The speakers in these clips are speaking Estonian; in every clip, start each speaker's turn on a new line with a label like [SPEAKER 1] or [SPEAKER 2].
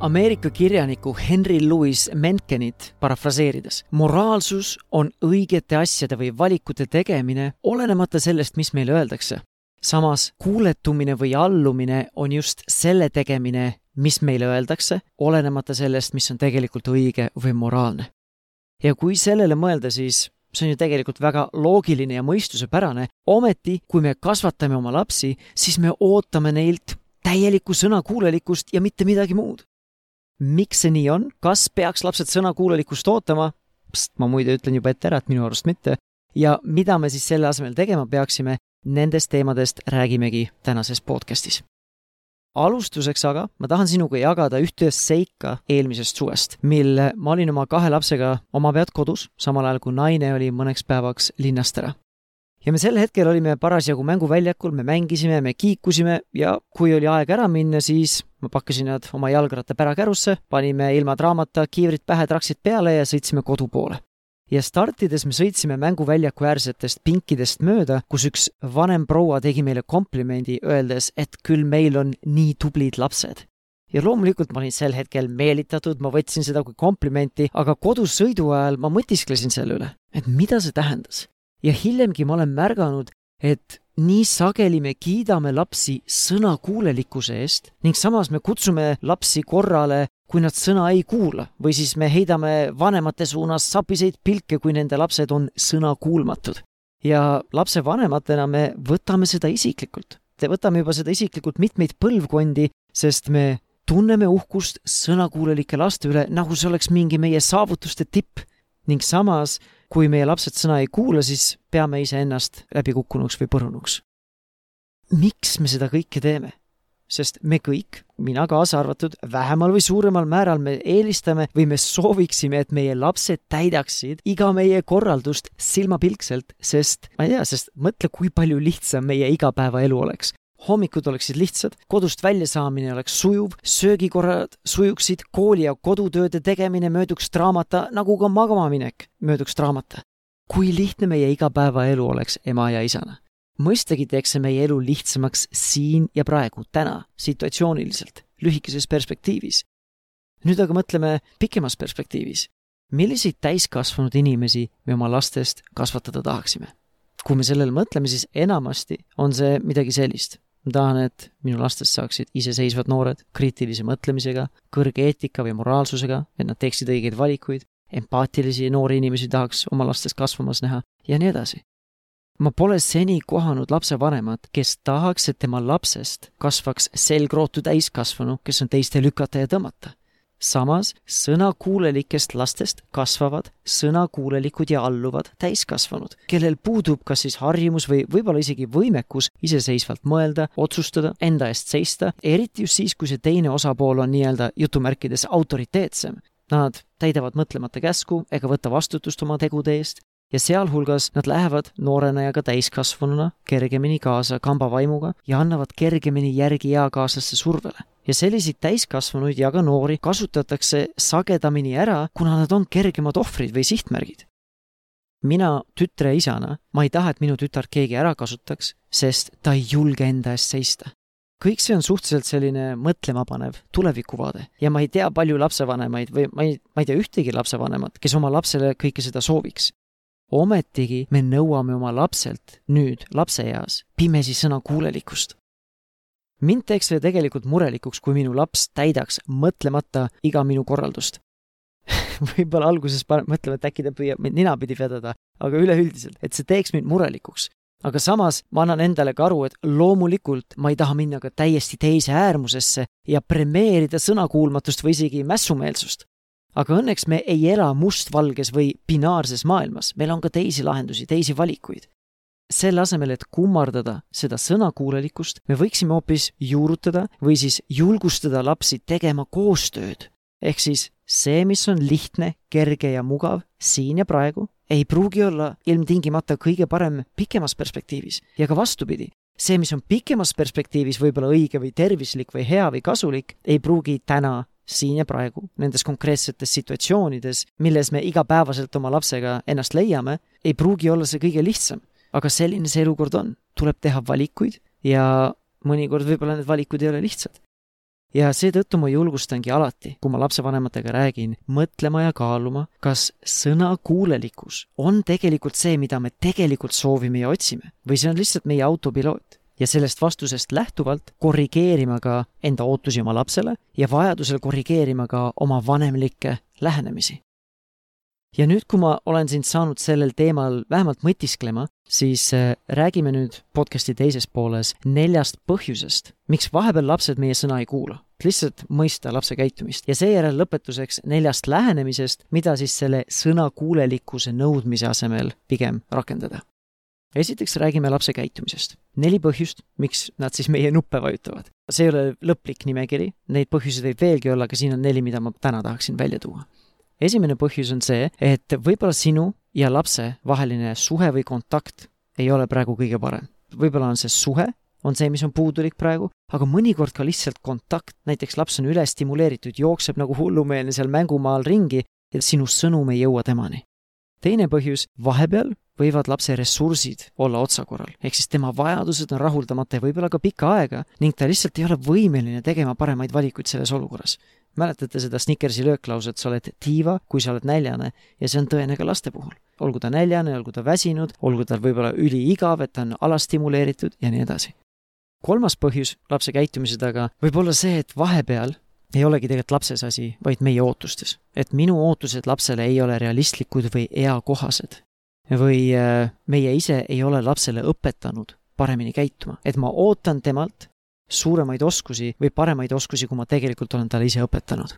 [SPEAKER 1] Ameerika kirjaniku Henry Louis Menkenit parafraseerides. moraalsus on õigete asjade või valikute tegemine, olenemata sellest, mis meile öeldakse. samas kuuletumine või allumine on just selle tegemine, mis meile öeldakse, olenemata sellest, mis on tegelikult õige või moraalne. ja kui sellele mõelda, siis see on ju tegelikult väga loogiline ja mõistusepärane, ometi kui me kasvatame oma lapsi, siis me ootame neilt täielikku sõnakuulelikkust ja mitte midagi muud miks see nii on, kas peaks lapsed sõnakuulelikkust ootama? ma muide ütlen juba ette ära, et minu arust mitte. ja mida me siis selle asemel tegema peaksime, nendest teemadest räägimegi tänases podcastis. alustuseks aga ma tahan sinuga jagada ühte seika eelmisest suvest, mil ma olin oma kahe lapsega oma pead kodus, samal ajal kui naine oli mõneks päevaks linnast ära ja me sel hetkel olime parasjagu mänguväljakul, me mängisime, me kiikusime ja kui oli aeg ära minna, siis ma pakkasin nad oma jalgratta pärakärusse, panime ilma draamata kiivrid pähe, traksid peale ja sõitsime kodu poole. ja startides me sõitsime mänguväljaku äärsetest pinkidest mööda, kus üks vanem proua tegi meile komplimendi, öeldes, et küll meil on nii tublid lapsed ja loomulikult ma olin sel hetkel meelitatud, ma võtsin seda kui komplimenti, aga kodus sõidu ajal ma mõtisklesin selle üle, et mida see tähendas ja hiljemgi ma olen märganud, et nii sageli me kiidame lapsi sõnakuulelikkuse eest ning samas me kutsume lapsi korrale, kui nad sõna ei kuula või siis me heidame vanemate suunas sapiseid pilke, kui nende lapsed on sõnakuulmatud. ja lapsevanematena me võtame seda isiklikult. võtame juba seda isiklikult mitmeid põlvkondi, sest me tunneme uhkust sõnakuulelike laste üle, nagu see oleks mingi meie saavutuste tipp ning samas kui meie lapsed sõna ei kuula, siis peame iseennast läbikukkunuks või põrunuks. miks me seda kõike teeme? sest me kõik, mina kaasa arvatud, vähemal või suuremal määral me eelistame või me sooviksime, et meie lapsed täidaksid iga meie korraldust silmapilkselt, sest ma ei tea, sest mõtle, kui palju lihtsam meie igapäevaelu oleks hommikud oleksid lihtsad, kodust väljasaamine oleks sujuv, söögikorrad sujuksid, kooli ja kodutööde tegemine mööduks draamata, nagu ka magamaminek mööduks draamata. kui lihtne meie igapäevaelu oleks ema ja isana. mõistagi teeks see meie elu lihtsamaks siin ja praegu, täna, situatsiooniliselt, lühikeses perspektiivis. nüüd aga mõtleme pikemas perspektiivis. milliseid täiskasvanud inimesi me oma lastest kasvatada tahaksime? kui me sellele mõtleme, siis enamasti on see midagi sellist ma tahan, et minu lastest saaksid iseseisvad noored, kriitilise mõtlemisega, kõrge eetika või moraalsusega, et nad teeksid õigeid valikuid, empaatilisi noori inimesi tahaks oma lastest kasvamas näha ja nii edasi. ma pole seni kohanud lapsevanemat, kes tahaks, et tema lapsest kasvaks selgrootu täiskasvanu, kes on teiste lükata ja tõmmata samas sõnakuulelikest lastest kasvavad sõnakuulelikud ja alluvad täiskasvanud, kellel puudub kas siis harjumus või võib-olla isegi võimekus iseseisvalt mõelda, otsustada, enda eest seista, eriti just siis, kui see teine osapool on nii-öelda jutumärkides autoriteetsem. Nad täidavad mõtlemata käsku ega võta vastutust oma tegude eest ja sealhulgas nad lähevad noorena ja ka täiskasvanuna kergemini kaasa kambavaimuga ja annavad kergemini järgi eakaaslaste survele ja selliseid täiskasvanuid ja ka noori kasutatakse sagedamini ära, kuna nad on kergemad ohvrid või sihtmärgid. mina tütre isana, ma ei taha, et minu tütart keegi ära kasutaks, sest ta ei julge enda eest seista. kõik see on suhteliselt selline mõtlemapanev tulevikuvaade ja ma ei tea palju lapsevanemaid või ma ei, ma ei tea ühtegi lapsevanemat, kes oma lapsele kõike seda sooviks ometigi me nõuame oma lapselt nüüd lapseeas pimesi sõnakuulelikkust mind teeks see tegelikult murelikuks, kui minu laps täidaks mõtlemata iga minu korraldust võib-olla alguses mõtleme, et äkki ta püüab mind ninapidi vedada, aga üleüldiselt, et see teeks mind murelikuks. aga samas ma annan endale ka aru, et loomulikult ma ei taha minna ka täiesti teise äärmusesse ja premeerida sõnakuulmatust või isegi mässumeelsust. aga õnneks me ei ela mustvalges või binaarses maailmas, meil on ka teisi lahendusi, teisi valikuid selle asemel, et kummardada seda sõnakuulelikkust, me võiksime hoopis juurutada või siis julgustada lapsi tegema koostööd. ehk siis see, mis on lihtne, kerge ja mugav siin ja praegu, ei pruugi olla ilmtingimata kõige parem pikemas perspektiivis ja ka vastupidi, see, mis on pikemas perspektiivis võib-olla õige või tervislik või hea või kasulik, ei pruugi täna siin ja praegu, nendes konkreetsetes situatsioonides, milles me igapäevaselt oma lapsega ennast leiame, ei pruugi olla see kõige lihtsam. Aga selline see elukord on, tuleb teha valikuid ja mõnikord võib-olla need valikud ei ole lihtsad. Ja seetõttu ma julgustangi alati, kui ma lapsevanematega räägin, mõtlema ja kaaluma, kas sõnakuulelikkus on tegelikult see, mida me tegelikult soovime ja otsime või see on lihtsalt meie autopiloot. ja sellest vastusest lähtuvalt korrigeerima ka enda ootusi oma lapsele ja vajadusel korrigeerima ka oma vanemlikke lähenemisi ja nüüd, kui ma olen sind saanud sellel teemal vähemalt mõtisklema, siis äh, räägime nüüd podcasti teises pooles neljast põhjusest, miks vahepeal lapsed meie sõna ei kuula. lihtsalt mõista lapse käitumist ja seejärel lõpetuseks neljast lähenemisest, mida siis selle sõnakuulelikkuse nõudmise asemel pigem rakendada. esiteks räägime lapse käitumisest. neli põhjust, miks nad siis meie nuppe vajutavad. see ei ole lõplik nimekiri, neid põhjuseid võib veelgi olla, aga siin on neli, mida ma täna tahaksin välja tuua esimene põhjus on see, et võib-olla sinu ja lapse vaheline suhe või kontakt ei ole praegu kõige parem. võib-olla on see suhe, on see, mis on puudulik praegu, aga mõnikord ka lihtsalt kontakt, näiteks laps on ülestimuleeritud, jookseb nagu hullumeelne seal mängumaal ringi ja sinu sõnum ei jõua temani. teine põhjus, vahepeal võivad lapse ressursid olla otsakorral, ehk siis tema vajadused on rahuldamata ja võib-olla ka pikka aega ning ta lihtsalt ei ole võimeline tegema paremaid valikuid selles olukorras mäletate seda Snickersi lööklauset, sa oled tiiva, kui sa oled näljane ja see on tõene ka laste puhul. olgu ta näljane, olgu ta väsinud, olgu tal võib-olla üliigav, et ta on alastimuleeritud ja nii edasi. kolmas põhjus lapse käitumise taga võib olla see, et vahepeal ei olegi tegelikult lapses asi, vaid meie ootustes. et minu ootused lapsele ei ole realistlikud või eakohased. või äh, meie ise ei ole lapsele õpetanud paremini käituma, et ma ootan temalt suuremaid oskusi või paremaid oskusi, kui ma tegelikult olen talle ise õpetanud.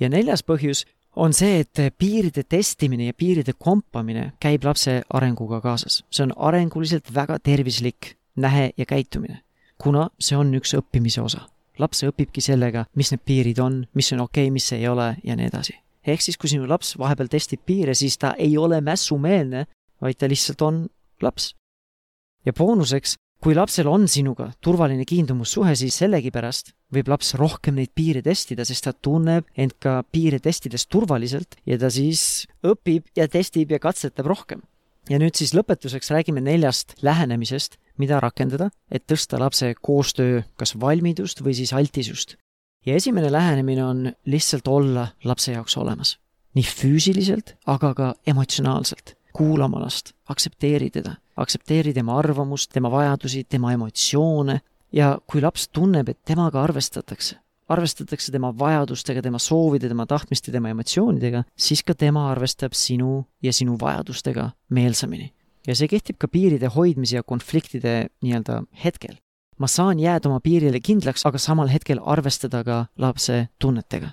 [SPEAKER 1] ja neljas põhjus on see, et piiride testimine ja piiride kompamine käib lapse arenguga kaasas. see on arenguliselt väga tervislik nähe ja käitumine, kuna see on üks õppimise osa. laps õpibki sellega, mis need piirid on, mis on okei okay,, mis ei ole ja nii edasi. ehk siis, kui sinu laps vahepeal testib piire, siis ta ei ole mässumeelne, vaid ta lihtsalt on laps. ja boonuseks kui lapsel on sinuga turvaline kiindumussuhe, siis sellegipärast võib laps rohkem neid piire testida, sest ta tunneb end ka piire testides turvaliselt ja ta siis õpib ja testib ja katsetab rohkem. ja nüüd siis lõpetuseks räägime neljast lähenemisest, mida rakendada, et tõsta lapse koostöö kas valmidust või siis altisust. ja esimene lähenemine on lihtsalt olla lapse jaoks olemas. nii füüsiliselt, aga ka emotsionaalselt kuulama last, aktsepteeri teda, aktsepteeri tema arvamust, tema vajadusi, tema emotsioone ja kui laps tunneb, et temaga arvestatakse, arvestatakse tema vajadustega, tema soovide, tema tahtmiste, tema emotsioonidega, siis ka tema arvestab sinu ja sinu vajadustega meelsamini. ja see kehtib ka piiride hoidmise ja konfliktide nii-öelda hetkel. ma saan jääda oma piirile kindlaks, aga samal hetkel arvestada ka lapse tunnetega.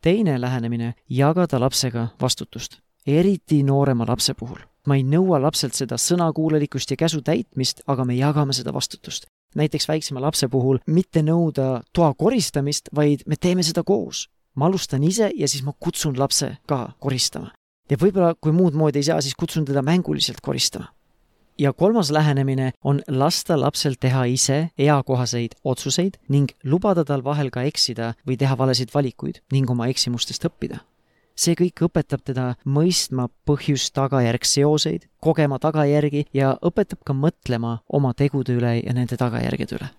[SPEAKER 1] teine lähenemine, jagada lapsega vastutust eriti noorema lapse puhul. Ma ei nõua lapselt seda sõnakuulelikkust ja käsu täitmist, aga me jagame seda vastutust. näiteks väiksema lapse puhul mitte nõuda toa koristamist, vaid me teeme seda koos. ma alustan ise ja siis ma kutsun lapse ka koristama. ja võib-olla, kui muud moodi ei saa, siis kutsun teda mänguliselt koristama ja kolmas lähenemine on lasta lapsel teha ise eakohaseid otsuseid ning lubada tal vahel ka eksida või teha valesid valikuid ning oma eksimustest õppida see kõik õpetab teda mõistma põhjus-tagajärg seoseid, kogema tagajärgi ja õpetab ka mõtlema oma tegude üle ja nende tagajärgede üle.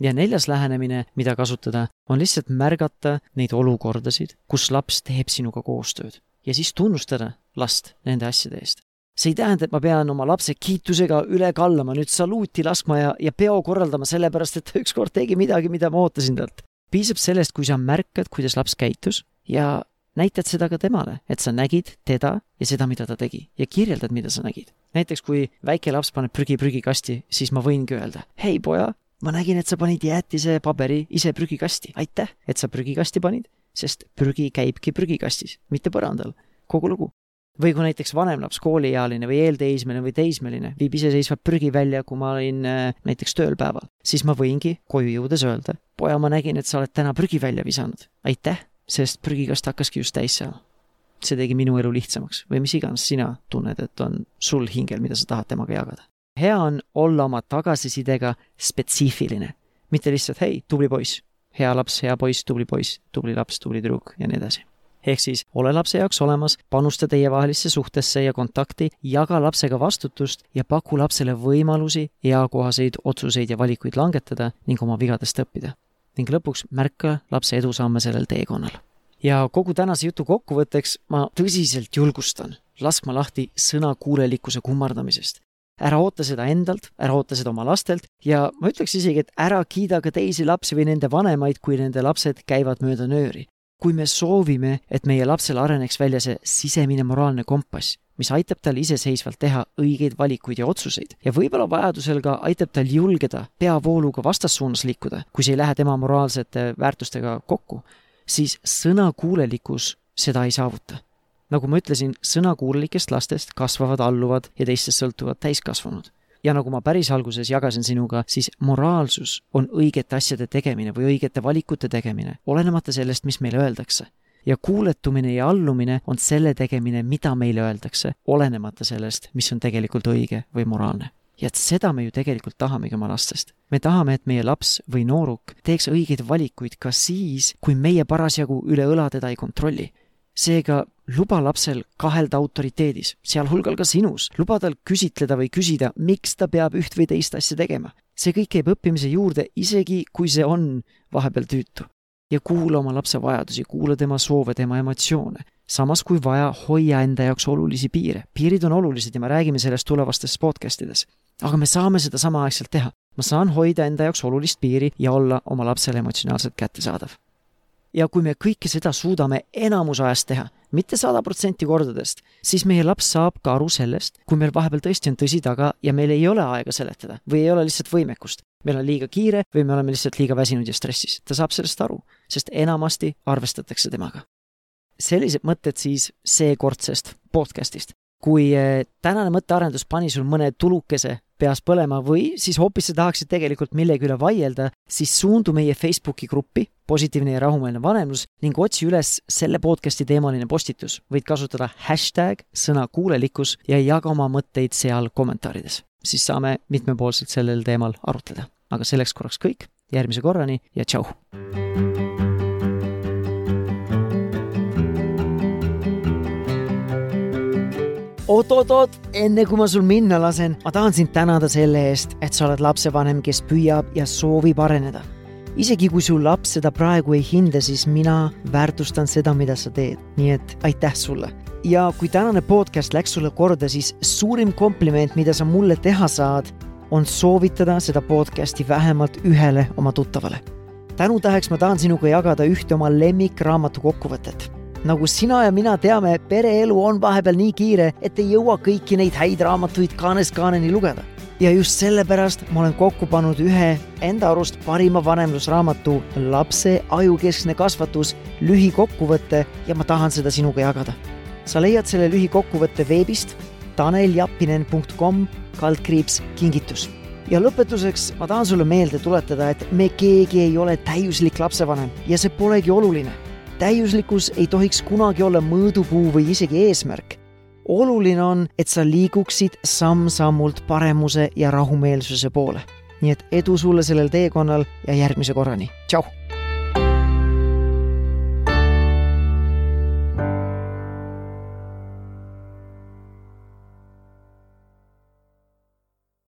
[SPEAKER 1] ja neljas lähenemine, mida kasutada, on lihtsalt märgata neid olukordasid, kus laps teeb sinuga koostööd ja siis tunnustada last nende asjade eest see ei tähenda, et ma pean oma lapse kiitusega üle kallama, nüüd saluuti laskma ja, ja peo korraldama, sellepärast et ta ükskord tegi midagi, mida ma ootasin talt. piisab sellest, kui sa märkad, kuidas laps käitus ja näitad seda ka temale, et sa nägid teda ja seda, mida ta tegi ja kirjeldad, mida sa nägid. näiteks kui väike laps paneb prügi prügikasti, siis ma võingi öelda, hei poja, ma nägin, et sa panid jäätisepaberi ise prügikasti, aitäh, et sa prügikasti panid, sest prügi käibki prügikastis, mitte põrandal, kogu lugu. või kui näiteks vanem laps, kooliealine või eelteismeline või teismeline viib iseseisvalt prügi välja, kui ma olin äh, näiteks tööl päeval, siis ma võingi koju jõudes öelda, poja, ma nägin, et sa oled täna prügi välja visanud. aitäh, sest prügikast hakkaski just täis saama. see tegi minu elu lihtsamaks või mis iganes sina tunned, et on sul hingel, mida sa tahad temaga jagada. hea on olla oma tagasisidega spetsiifiline, mitte lihtsalt hei, tubli poiss, hea laps, hea poiss, tubli poiss, tubli laps, tubli tüdruk ja nii edasi ehk siis ole lapse jaoks olemas, panusta teievahelisse suhtesse ja kontakti, jaga lapsega vastutust ja paku lapsele võimalusi eakohaseid otsuseid ja valikuid langetada ning oma vigadest õppida. Ning lõpuks märka lapse edusamme sellel teekonnal. ja kogu tänase jutu kokkuvõtteks ma tõsiselt julgustan laskma lahti sõnakuulelikkuse kummardamisest ära oota seda endalt, ära oota seda oma lastelt ja ma ütleks isegi, et ära kiida ka teisi lapsi või nende vanemaid, kui nende lapsed käivad mööda nööri kui me soovime, et meie lapsel areneks välja see sisemine moraalne kompass, mis aitab tal iseseisvalt teha õigeid valikuid ja otsuseid ja võib-olla vajadusel ka aitab tal julgeda peavooluga vastassuunas liikuda, kui see ei lähe tema moraalsete väärtustega kokku, siis sõnakuulelikkus seda ei saavuta. nagu ma ütlesin, sõnakuulelikest lastest kasvavad, alluvad ja teistest sõltuvad täiskasvanud ja nagu ma päris alguses jagasin sinuga, siis moraalsus on õigete asjade tegemine või õigete valikute tegemine, olenemata sellest, mis meile öeldakse. Ja kuuletumine ja allumine on selle tegemine, mida meile öeldakse, olenemata sellest, mis on tegelikult õige või moraalne ja et seda me ju tegelikult tahamegi oma lastest. me tahame, et meie laps või nooruk teeks õigeid valikuid ka siis, kui meie parasjagu üle õla teda ei kontrolli seega luba lapsel kahelda autoriteedis, sealhulgal ka sinus, luba tal küsitleda või küsida, miks ta peab üht või teist asja tegema. see kõik käib õppimise juurde, isegi kui see on vahepeal tüütu. Ja kuula oma lapse vajadusi, kuula tema soove, tema emotsioone. samas, kui vaja, hoia enda jaoks olulisi piire. piirid on olulised ja me räägime sellest tulevastes podcast ides. aga me saame seda samaaegselt teha. ma saan hoida enda jaoks olulist piiri ja olla oma lapsele emotsionaalselt kättesaadav ja kui me kõike seda suudame enamus ajast teha, mitte sada protsenti kordadest, siis meie laps saab ka aru sellest, kui meil vahepeal tõesti on tõsi taga ja meil ei ole aega seletada või ei ole lihtsalt võimekust. meil on liiga kiire või me oleme lihtsalt liiga väsinud ja stressis. ta saab sellest aru, sest enamasti arvestatakse temaga. sellised mõtted siis seekordsest podcastist. kui eh, tänane mõttearendus pani sul mõne tulukese peas põlema või siis hoopis sa tahaksid tegelikult millegi üle vaielda, siis suundu meie Facebooki gruppi positiivne ja rahumeelne vanemlus ning otsi üles selle podcasti teemaline postitus. võid kasutada hashtag sõna kuulelikkus ja jaga oma mõtteid seal kommentaarides. siis saame mitmepoolselt sellel teemal arutleda. aga selleks korraks kõik, järgmise korrani ja tšau! oot-oot-oot, enne kui ma sul minna lasen, ma tahan sind tänada selle eest, et sa oled lapsevanem, kes püüab ja soovib areneda. isegi kui su laps seda praegu ei hinda, siis mina väärtustan seda, mida sa teed, nii et aitäh sulle. ja kui tänane podcast läks sulle korda, siis suurim kompliment, mida sa mulle teha saad, on soovitada seda podcasti vähemalt ühele oma tuttavale. tänutäheks ma tahan sinuga jagada ühte oma lemmikraamatu kokkuvõtet nagu sina ja mina teame, pereelu on vahepeal nii kiire, et ei jõua kõiki neid häid raamatuid kaanest kaaneni lugeda. ja just sellepärast ma olen kokku pannud ühe enda arust parima vanemlusraamatu Lapse ajukeskne kasvatus lühikokkuvõte ja ma tahan seda sinuga jagada. sa leiad selle lühikokkuvõtte veebist taneljappinen.com kaldkriips kingitus ja lõpetuseks ma tahan sulle meelde tuletada, et me keegi ei ole täiuslik lapsevanem ja see polegi oluline täiuslikkus ei tohiks kunagi olla mõõdupuu või isegi eesmärk. oluline on, et sa liiguksid samm-sammult paremuse ja rahumeelsuse poole. nii et edu sulle sellel teekonnal ja järgmise korrani, tšau!